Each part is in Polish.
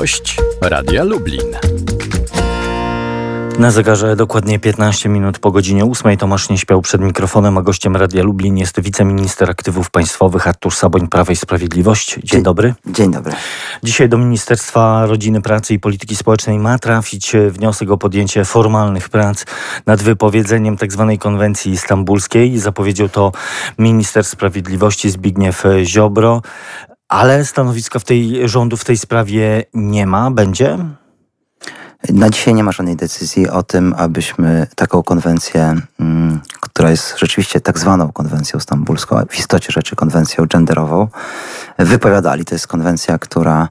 Gość Radia Lublin. Na zegarze dokładnie 15 minut po godzinie 8 Tomasz nie śpiał przed mikrofonem, a gościem Radia Lublin jest wiceminister aktywów państwowych Artur Saboń, Prawa i Sprawiedliwość. Dzień, Dzień dobry. Dzień dobry. Dzisiaj do Ministerstwa Rodziny, Pracy i Polityki Społecznej ma trafić wniosek o podjęcie formalnych prac nad wypowiedzeniem tzw. Tak konwencji stambulskiej. Zapowiedział to minister sprawiedliwości Zbigniew Ziobro, ale stanowiska w tej rządu w tej sprawie nie ma. Będzie? Na dzisiaj nie ma żadnej decyzji o tym, abyśmy taką konwencję, mm, która jest rzeczywiście tak zwaną konwencją stambulską, w istocie rzeczy konwencją genderową, wypowiadali. To jest konwencja, która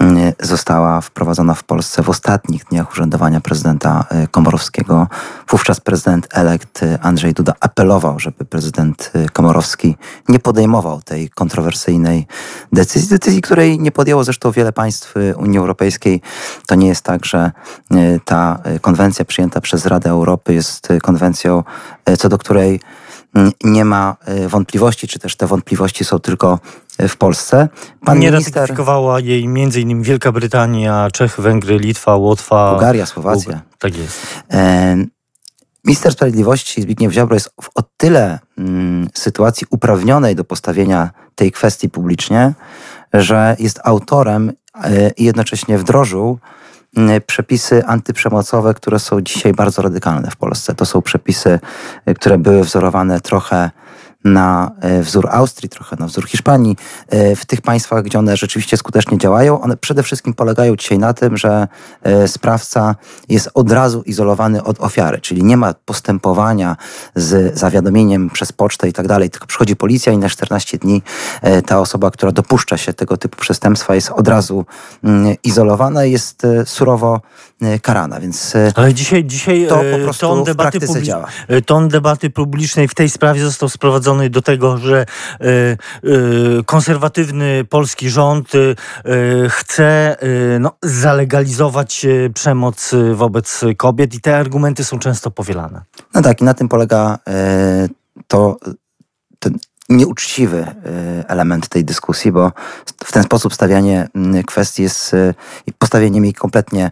mm, została wprowadzona w Polsce w ostatnich dniach urzędowania prezydenta y, Komorowskiego. Wówczas prezydent elekt y, Andrzej Duda apelował, żeby prezydent y, Komorowski nie podejmował tej kontrowersyjnej decyzji, decyzji, której nie podjęło zresztą wiele państw Unii Europejskiej. To nie jest tak, że ta konwencja przyjęta przez Radę Europy jest konwencją, co do której mm, nie ma wątpliwości, czy też te wątpliwości są tylko w Polsce. Pan nie minister... ratyfikowała jej m.in. Wielka Brytania, Czechy, Węgry, Litwa, Łotwa. Bułgaria, Słowacja. Tak jest. E, minister Sprawiedliwości Zbigniew Ziobro jest w o tyle mm, sytuacji uprawnionej do postawienia tej kwestii publicznie, że jest autorem e, i jednocześnie wdrożył mm, przepisy antyprzemocowe, które są dzisiaj bardzo radykalne w Polsce. To są przepisy, e, które były wzorowane trochę na e, wzór Austrii, trochę na wzór Hiszpanii. E, w tych państwach, gdzie one rzeczywiście skutecznie działają, one przede wszystkim polegają dzisiaj na tym, że e, sprawca jest od razu izolowany od ofiary, czyli nie ma postępowania z zawiadomieniem przez pocztę i tak dalej, tylko przychodzi policja i na 14 dni ta osoba, która dopuszcza się tego typu przestępstwa jest od razu mm, izolowana i jest surowo karana, więc Ale dzisiaj, dzisiaj to po prostu ton debaty, w działa. ton debaty publicznej w tej sprawie został sprowadzony doprowadzony do tego, że e, e, konserwatywny polski rząd e, chce no, zalegalizować przemoc wobec kobiet i te argumenty są często powielane. No tak, i na tym polega to ten nieuczciwy element tej dyskusji, bo w ten sposób stawianie kwestii jest postawieniem jej kompletnie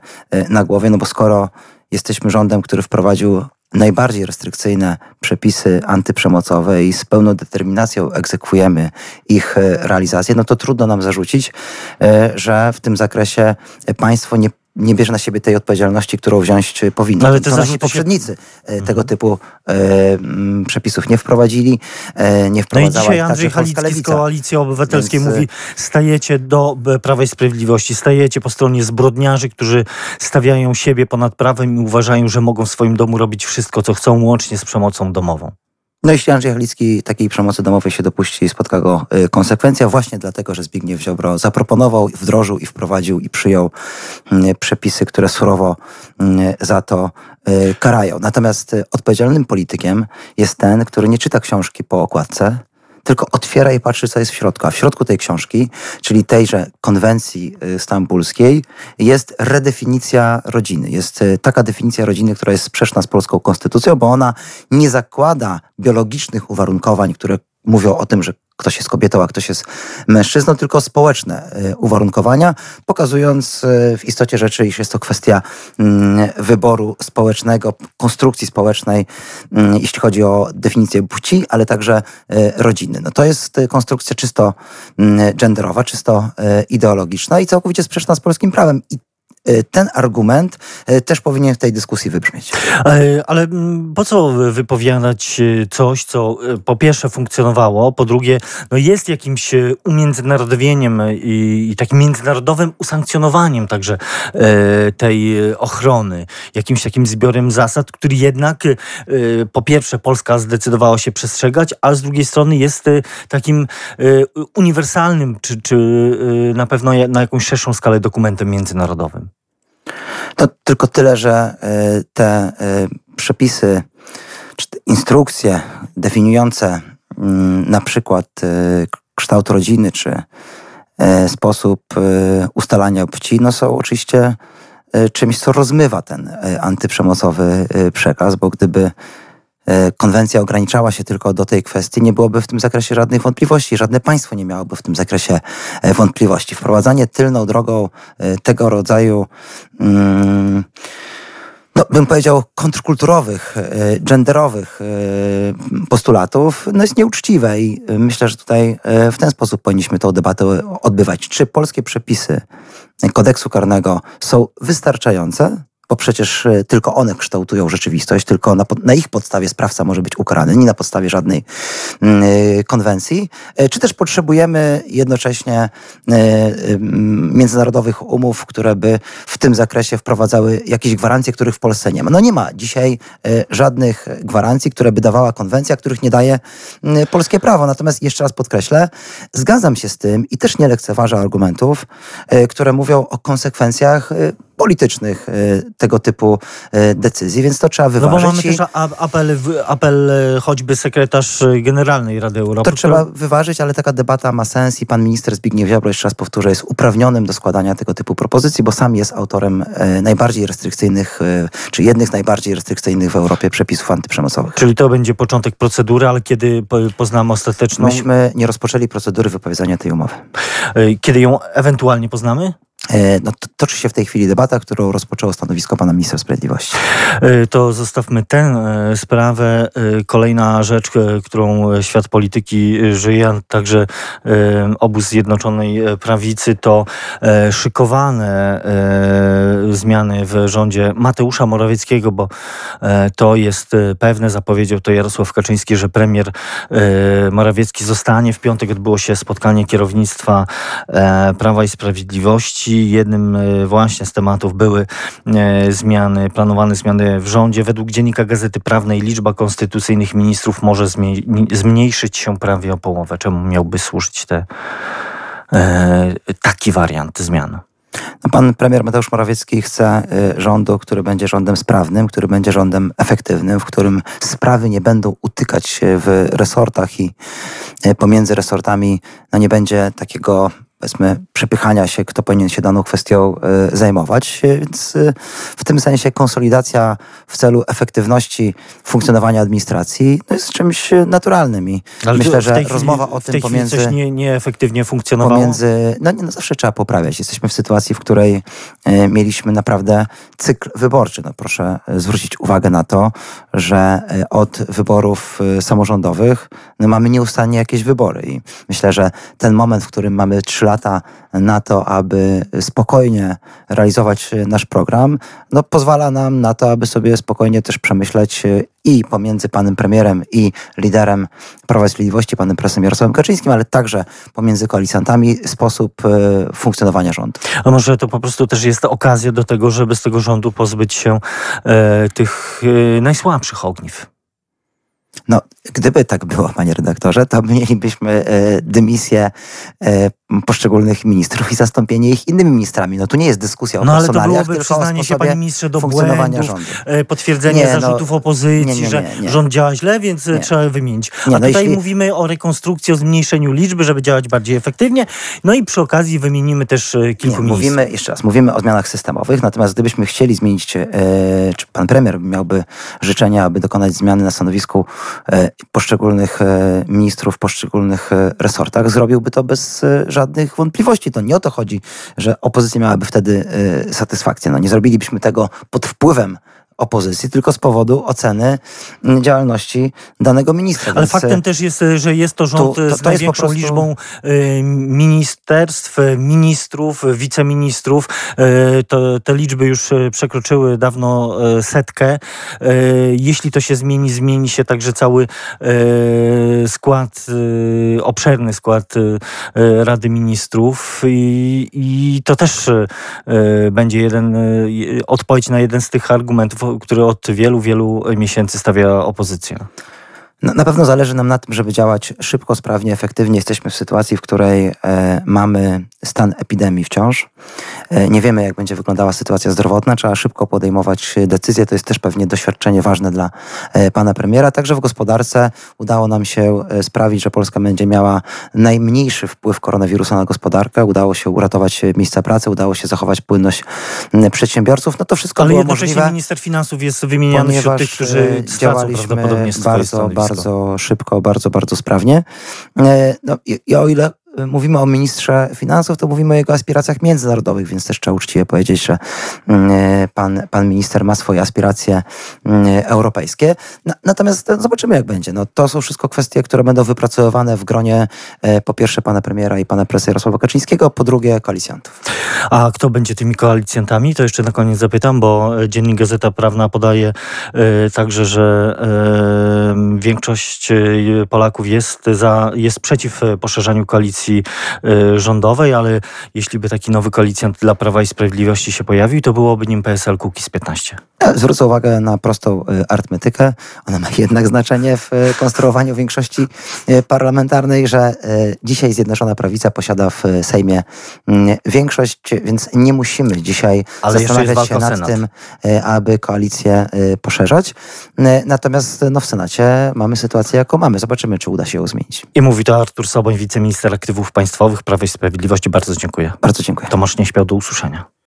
na głowie, no bo skoro jesteśmy rządem, który wprowadził najbardziej restrykcyjne przepisy antyprzemocowe i z pełną determinacją egzekwujemy ich e, realizację, no to trudno nam zarzucić, e, że w tym zakresie państwo nie nie bierze na siebie tej odpowiedzialności, którą wziąć powinno. Ale to nasi poprzednicy się... tego mhm. typu e, przepisów nie wprowadzili, e, nie wprowadzała No i dzisiaj Andrzej Halicki z Koalicji Obywatelskiej Więc... mówi, stajecie do Prawa i Sprawiedliwości, stajecie po stronie zbrodniarzy, którzy stawiają siebie ponad prawem i uważają, że mogą w swoim domu robić wszystko, co chcą, łącznie z przemocą domową. No jeśli Andrzej Halicki takiej przemocy domowej się dopuści, spotka go y, konsekwencja właśnie dlatego, że Zbigniew Ziobro zaproponował, wdrożył i wprowadził i przyjął y, przepisy, które surowo y, za to karają. Natomiast odpowiedzialnym politykiem jest ten, który nie czyta książki po okładce, tylko otwiera i patrzy, co jest w środku. A w środku tej książki, czyli tejże konwencji y, stambulskiej, jest redefinicja rodziny. Jest y, taka definicja rodziny, która jest sprzeczna z polską konstytucją, bo ona nie zakłada biologicznych uwarunkowań, które mówią o tym, że ktoś jest kobietą, a ktoś jest mężczyzną, tylko społeczne y, uwarunkowania, pokazując y, w istocie rzeczy, iż jest to kwestia mm, wyboru społecznego, konstrukcji społecznej, mm, jeśli chodzi o definicję płci, ale także y, rodziny. No to jest konstrukcja czysto mm, genderowa, czysto ideologiczna i całkowicie sprzeczna z polskim prawem. I ten argument e, też powinien w tej dyskusji wybrzmieć. Ale, ale mm, po co wypowiadać e, coś, co po pierwsze funkcjonowało, po drugie no jest jakimś umiędzynarodowieniem i, i takim międzynarodowym usankcjonowaniem także tej ochrony, jakimś takim zbiorem zasad, który jednak po pierwsze Polska zdecydowała się przestrzegać, a z drugiej strony jest takim uniwersalnym, czy, czy na pewno na jakąś szerszą skalę dokumentem międzynarodowym. To tylko tyle, że e, te e, przepisy, czy te instrukcje definiujące mm, na przykład e, kształt rodziny, czy sposób ustalania płci, no są oczywiście czymś, co rozmywa ten antyprzemocowy przekaz, bo gdyby konwencja ograniczała się tylko do tej kwestii, nie byłoby w tym zakresie żadnych wątpliwości, żadne państwo nie miałoby w tym zakresie wątpliwości. Wprowadzanie tylną drogą tego rodzaju mm, no, bym powiedział, kontrkulturowych, e, genderowych e, postulatów, no jest nieuczciwe i myślę, że tutaj e, w ten sposób powinniśmy tę debatę odbywać. Czy polskie przepisy kodeksu karnego są wystarczające? Bo przecież e, tylko one kształtują rzeczywistość, tylko na, na, ich podstawie sprawca może być ukarany, nie na podstawie żadnej mm, e, konwencji. E, czy też potrzebujemy jednocześnie międzynarodowych umów, które by w tym zakresie wprowadzały jakieś gwarancje, których w Polsce nie ma? No nie ma dzisiaj żadnych gwarancji, które by dawała konwencja, których nie daje polskie prawo. Natomiast jeszcze raz podkreślę, zgadzam się z tym i też nie lekceważę argumentów, które mówią o konsekwencjach politycznych e, tego typu e, decyzji, więc to trzeba wyważyć. No bo mamy też apel, apel e, choćby sekretarz generalnej Rady Europy. To trzeba wyważyć, ale taka debata ma sens i pan minister Zbigniew Ziobro, jeszcze raz powtórzę, jest uprawnionym do składania tego typu propozycji, bo sam jest autorem najbardziej restrykcyjnych, czy jednych z najbardziej restrykcyjnych w Europie przepisów antyprzemocowych. Czyli to będzie początek procedury, ale kiedy poznamy ostateczną... Myśmy nie rozpoczęli procedury wypowiedzenia tej umowy. Kiedy ją ewentualnie poznamy? E, no, toczy się w tej chwili debata, którą rozpoczęło stanowisko pana ministra sprawiedliwości. E, to zostawmy tę e, sprawę. Kolejna rzecz, którą świat polityki żyje, także obóz Zjednoczonej Prawicy, to szykowane zmiany w rządzie Mateusza Morawieckiego, bo to jest pewne, zapowiedział to Jarosław Kaczyński, że premier Morawiecki zostanie. W piątek odbyło się spotkanie kierownictwa Prawa i Sprawiedliwości jednym e, właśnie z tematów były e, zmiany, planowane zmiany w rządzie. Według Dziennika Gazety Prawnej liczba konstytucyjnych ministrów może zmniejszyć się prawie o połowę. Czemu miałby służyć te, e, taki wariant zmian? No, pan premier Mateusz Morawiecki chce rządu, który będzie rządem sprawnym, który będzie rządem efektywnym, w którym sprawy nie będą utykać w resortach i pomiędzy resortami no nie będzie takiego powiedzmy, przepychania się, kto powinien się daną kwestią y, zajmować. Więc y, w tym sensie konsolidacja w celu efektywności funkcjonowania administracji no jest czymś naturalnym. I Ale myślę, że chwili, rozmowa o tym pomiędzy. Coś nie, nieefektywnie funkcjonowało? Pomiędzy, no, no zawsze trzeba poprawiać. Jesteśmy w sytuacji, w której y, mieliśmy naprawdę cykl wyborczy. No, proszę zwrócić uwagę na to, że od wyborów samorządowych no, mamy nieustannie jakieś wybory. I myślę, że ten moment, w którym mamy trzy lata na to, aby spokojnie realizować nasz program, no pozwala nam na to, aby sobie spokojnie też przemyśleć e, i pomiędzy panem premierem i liderem Prawa i Sprawiedliwości, panem prezesem Jarosławem Kaczyńskim, ale także pomiędzy koalicjantami sposób e, funkcjonowania rządu. A może to po prostu też jest okazja do tego, żeby z tego rządu pozbyć się e, tych e, najsłabszych ogniw? No, gdyby tak było, panie redaktorze, to mielibyśmy e, dymisję e, poszczególnych ministrów i zastąpienie ich innymi ministrami. No tu nie jest dyskusja o no, ale to byłoby przyznanie się, panie ministrze, do błędów, rządu. E, potwierdzenie nie, no, zarzutów opozycji, nie, nie, że rząd działa źle, więc trzeba wymienić. A no, tutaj jeśli... mówimy o rekonstrukcji, o zmniejszeniu liczby, żeby działać bardziej efektywnie. No i przy okazji wymienimy też kilku nie, Mówimy, jeszcze raz, mówimy o zmianach systemowych, natomiast gdybyśmy chcieli zmienić, e, czy pan premier miałby życzenia, aby dokonać zmiany na stanowisku e, poszczególnych e, ministrów w poszczególnych e, resortach, zrobiłby to bez e, żadnych wątpliwości. To nie o to chodzi, że opozycja miałaby wtedy satysfakcję. No, nie zrobilibyśmy tego pod wpływem opozycji, tylko z powodu oceny działalności danego ministra. Ale Więc faktem też jest, że jest to rząd to, to, to z największą prostu... liczbą ministerstw, ministrów, wiceministrów. To, te liczby już przekroczyły dawno setkę. Jeśli to się zmieni, zmieni się także cały skład, obszerny skład Rady Ministrów i, i to też będzie jeden, odpowiedź na jeden z tych argumentów, który od wielu, wielu miesięcy stawia opozycja. No, na pewno zależy nam na tym, żeby działać szybko, sprawnie, efektywnie. Jesteśmy w sytuacji, w której e, mamy stan epidemii wciąż. E, nie wiemy, jak będzie wyglądała sytuacja zdrowotna. Trzeba szybko podejmować decyzje. To jest też pewnie doświadczenie ważne dla e, pana premiera. Także w gospodarce udało nam się sprawić, że Polska będzie miała najmniejszy wpływ koronawirusa na gospodarkę. Udało się uratować miejsca pracy, udało się zachować płynność przedsiębiorców. No to wszystko Ale było jednocześnie możliwe. minister finansów jest wymieniany wśród tych, którzy stracą działaliśmy bardzo, stanowisko. Bardzo szybko, bardzo, bardzo sprawnie. E, No, i, I o ile mówimy o ministrze finansów, to mówimy o jego aspiracjach międzynarodowych, więc też trzeba uczciwie powiedzieć, że e, pan, pan minister ma swoje aspiracje mm, europejskie. Na- Natomiast zobaczymy, jak będzie. No, to są wszystko kwestie, które będą wypracowywane w gronie po pierwsze pana premiera i pana prezesa Jarosława Kaczyńskiego, po drugie koalicjantów. A kto będzie tymi koalicjantami? To jeszcze na koniec zapytam, bo Dziennik Gazeta Prawna podaje także, że większość Polaków jest, za, jest przeciw poszerzaniu koalicji e, rządowej, ale jeśli by taki nowy koalicjant dla Prawa i Sprawiedliwości się pojawił, to byłoby nim PSL Kukiz 15. Ja Zwrócę uwagę na prostą y, arytmetykę. Ona ma jednak znaczenie w y, konstruowaniu większości y, parlamentarnej, że y, dzisiaj Zjednoczona Prawica posiada w y, Sejmie mm, większość, więc nie musimy dzisiaj Ale zastanawiać się nad Senat. tym, y, aby koalicję y, poszerzać. Y, Natomiast no, w Senacie mamy sytuację, jaką mamy. Zobaczymy, czy uda się ją zmienić. I mówi to Artur Soboń, wiceminister aktywów państwowych Prawa i Sprawiedliwości. Bardzo dziękuję. Bardzo dziękuję. Tomasz nie śpiał do usłyszenia.